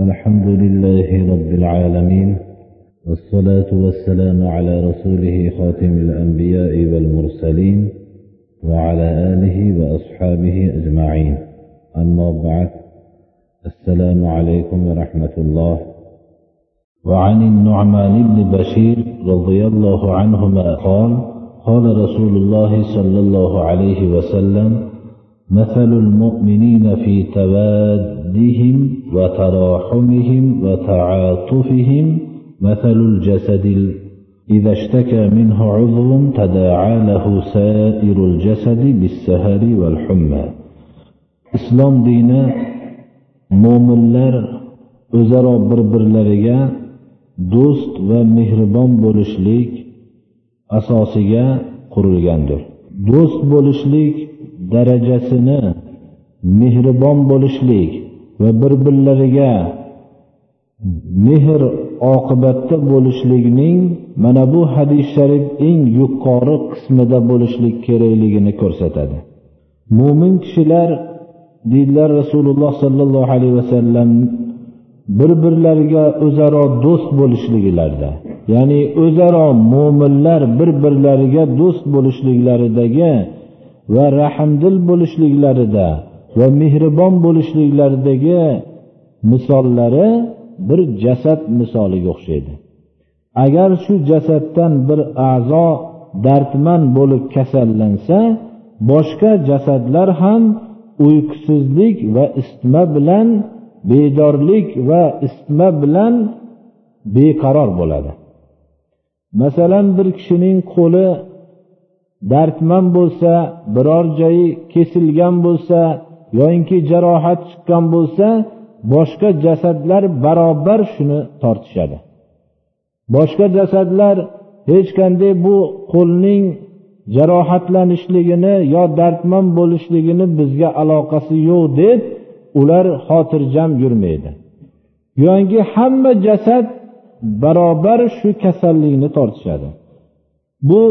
الحمد لله رب العالمين والصلاة والسلام على رسوله خاتم الأنبياء والمرسلين وعلى آله وأصحابه أجمعين. أما بعد السلام عليكم ورحمة الله. وعن النعمان بن بشير رضي الله عنهما قال قال رسول الله صلى الله عليه وسلم مثل المؤمنين في توادهم وتراحمهم وتعاطفهم مثل الجسد إذا اشتكى منه عضو تداعى له سائر الجسد بالسهر والحمى islom dini mo'minlar o'zaro bir birlariga do'st va mehribon bo'lishlik asosiga qurilgandir do'st bo'lishlik darajasini mehribon bo'lishlik va bir birlariga mehr oqibatda bo'lishlikning mana bu hadis sharif eng yuqori qismida bo'lishlik kerakligini ko'rsatadi. Mo'min kishilar deydilar rasululloh sollallohu alayhi vasallam bir birlariga o'zaro do'st bo'lishligilarda ya'ni o'zaro mo'minlar bir birlariga do'st bo'lishliklaridagi va rahmdil bo'lishliklarida va mehribon bo'lishliklaridagi misollari bir jasad misoliga o'xshaydi. Agar shu jasaddan bir a'zo dardmand bo'lib kasallansa boshqa jasadlar ham uyqusizlik va isitma bilan bedorlik va isitma bilan beqaror bo'ladi. Masalan bir kishining qo'li dardmand bo'lsa biror joyi kesilgan bo'lsa yoyinki jarohat chiqqan bo'lsa boshqa jasadlar barobar shuni tortishadi. Boshqa jasadlar hech qanday bu qo'lning jarohatlanishligini yo dardmand bo'lishligini bizga aloqasi yo'q deb ular xotirjam yurmaydi. Yoki hamma jasad barobar shu kasallikni tortishadi. Bu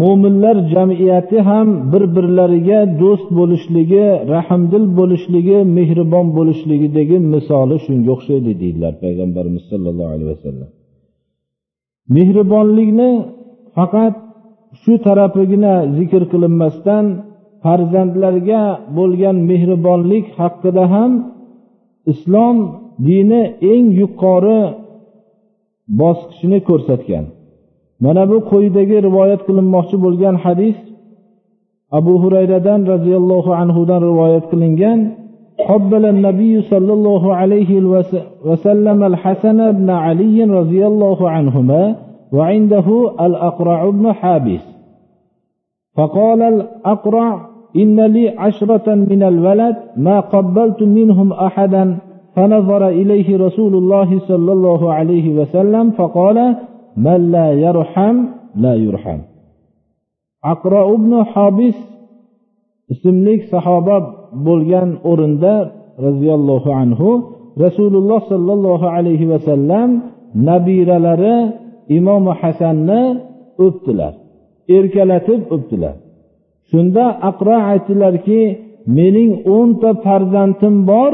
mo'minlar jamiyati ham bir birlariga do'st bo'lishligi rahmdil bo'lishligi mehribon bo'lishligidagi misoli shunga o'xshaydi deydilar payg'ambarimiz sollallohu alayhi vasallam. Mehribonlikni faqat shu tarafigina zikr qilinmasdan farzandlarga bo'lgan mehribonlik haqida ham islom dini eng yuqori bosqichini ko'rsatgan. Mana bu quyidagi rivoyat qilinmoqchi bo'lgan hadis abu hurayradan roziyallohu anhudan rivoyat qilingan قبل النبي صلى الله عليه وسلم الحسن بن علي رضي الله عنهما وعنده الأقرع بن حابس فقال الأقرع إن لي عشرة من الولد ما قبلت منهم أحدا فنظر إليه رسول الله صلى الله عليه وسلم فقال من لا يرحم لا يرحم aqro ibn hobis ismli sahoba bo'lgan o'rinda roziyallohu anhu rasululloh sollallohu alayhi vasallam nabiralari imom hasanni o'pdilar erkalatib o'pdilar shunda aqro aytdilarki mening o'nta farzandim bor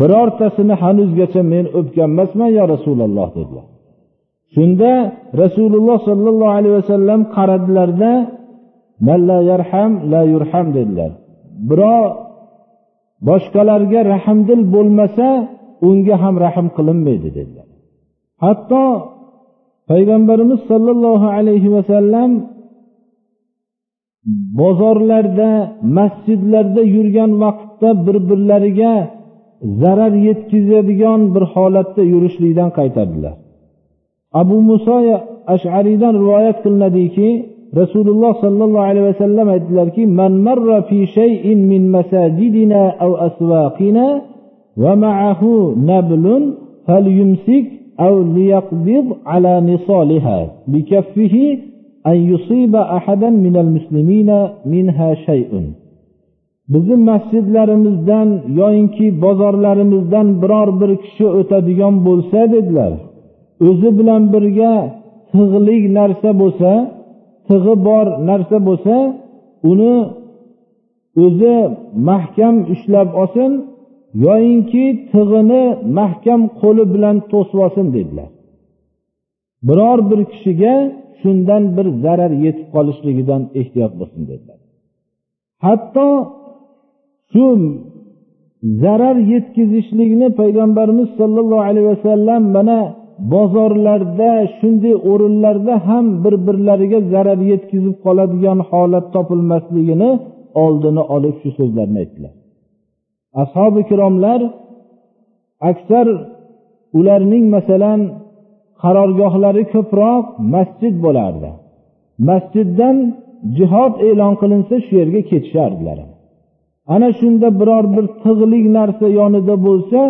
birortasini hanuzgacha men o'pgan emasman yo rasululloh dedilar Shunda rasululloh sollallohu alayhi vasallam qaradilarda la yarham la yurham dedilar. Birov boshqalarga rahmdil bo'lmasa unga ham rahm qilinmaydi dedilar. Hatto payg'ambarimiz sollallohu alayhi vasallam bozorlarda masjidlarda yurgan vaqtda bir birlariga zarar yetkazadigan bir holatda yurishlikdan qaytardilar. Abu muso ashariydan rivoyat qilinadiki rasululloh sollallohu alayhi vasallam aytdilarki man marra fi shay'in min masajidina aw aswaqina va ma'ahu nablun falyumsik aw liyaqbid ala nisaliha bikaffihi an yusiba ahadan min al-muslimina minha shay'un. Bizni masjidlarimizdan yoyinki bozorlarimizdan biror bir kishi o'tadigan bo'lsa dedilar. O'zi bilan birga tig'lik narsa bo'lsa tig'i bor narsa bo'lsa uni o'zi mahkam ushlab olsin yoyinki tig'ini mahkam qo'li bilan to'sib olsin dedilar. Biror bir kishiga shundan bir zarar yetib qolishligidan ehtiyot bo'lsin dedilar. Hatto shu zarar yetkazishlikni payg'ambarimiz sollallohu alayhi vasallam mana bozorlarda shunday o'rinlarda ham bir birlariga zarar yetkazib qoladigan holat topilmasligini oldini olib shu so'zlarni aytdilar. Ashobi ikromlar aksar ularning masalan qarorgohlari ko'proq masjid bo'lardi. Masjiddan jihod e'lon qilinsa shu yerga ketishardilar. ana shunda biror bir tig'lik narsa yonida bo'lsa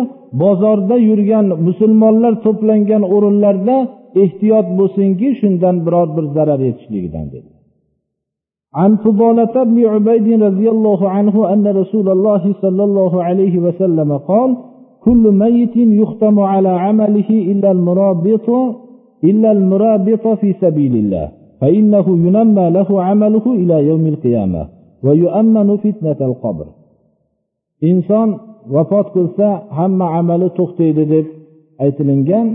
bozorda yurgan musulmonlar to'plangan o'rinlarda ehtiyot bo'lsinki shundan biror bir zarar yetishligidan dedi عن فضالة بن عبيد رضي الله عنه أن رسول الله صلى الله عليه وسلم قال كل ميت يختم على عمله إلا المرابط إلا المرابط في سبيل الله فإنه ينمى له عمله إلى يوم القيامة ويؤمن فتنة القبر inson vafot qilsa hamma amali to'xtaydi deb aytilingan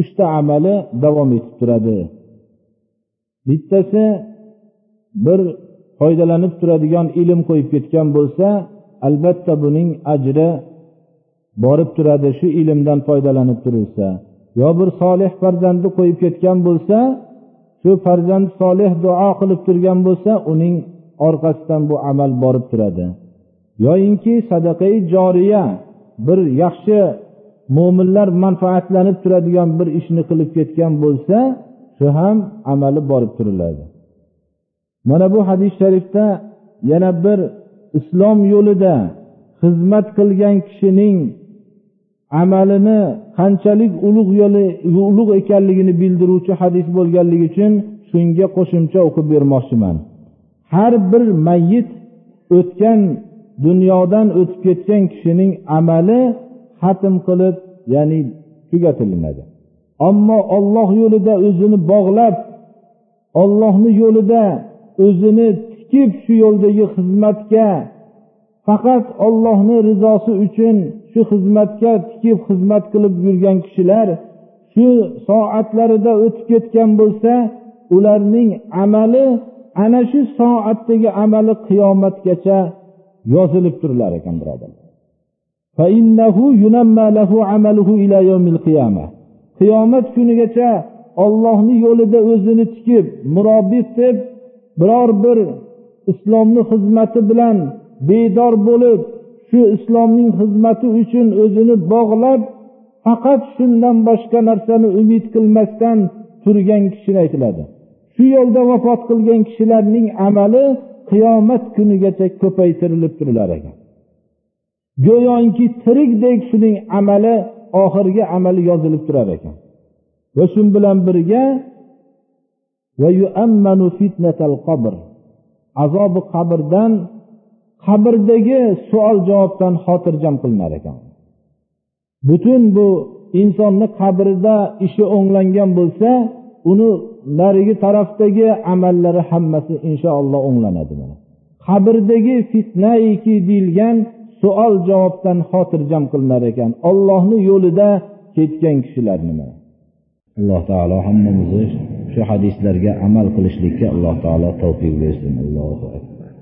uchta amali davom etib turadi. Bittasi bir foydalanib turadigan ilm qo'yib ketgan bo'lsa albatta buning ajri borib turadi shu ilmdan foydalanib turilsa. Yo bir solih farzandni qo'yib ketgan bo'lsa shu farzand solih duo qilib turgan bo'lsa uning orqasidan bu amal borib turadi. Yoyinki sadaqai joriya bir yaxshi mo'minlar manfaatlanib turadigan bir ishni qilib ketgan bo'lsa shu ham amali borib turiladi. Mana bu hadis sharifda yana bir islom yo'lida xizmat qilgan kishining amalini qanchalik ulug' yo'li ulug' ekanligini bildiruvchi hadis bo'lganligi uchun shunga qo'shimcha o'qib bermoqchiman. Har bir mayit o'tgan dunyodan o'tib ketgan kishining amali xatm qilib ya'ni tugatilinadi ammo olloh yo'lida o'zini bog'lab ollohni yo'lida o'zini tikib shu yo'ldagi xizmatga faqat ollohni rizosi uchun shu xizmatga tikib xizmat qilib yurgan kishilar shu soatlarida o'tib ketgan bo'lsa ularning amali ana shu soatdagi amali qiyomatgacha yozilib turilar ekan birodar. Qiyomat kunigacha ollohni yo'lida o'zini tikib murobbiy deb biror bir islomni xizmati bilan bedor bo'lib shu islomning xizmati uchun o'zini bog'lab faqat shundan boshqa narsani umid qilmasdan turgan kishini aytiladi. Shu yo'lda vafot qilgan kishilarning amali qiyomat kunigacha ko'paytirilib turilar ekan. Go'yoki tirikdek shuning amali oxirgi amali yozilib turar ekan. Va shu bilan birga azobi qabrdan qabrdagi savol javobdan xotirjam qilinar ekan. Butun bu insonni qabrida ishi o'nglangan bo'lsa uni narigi tarafdagi amallari hammasi inshaalloh o'nglanadi qabrdagi fitnaiki deyilgan savol javobdan xotirjam qilinar ekan. Ollohni yo'lida ketgan kishilar nima alloh taolo hammamizni shu hadislarga amal qilishlikka alloh taolo tavfiq bersin. Allohu akbar.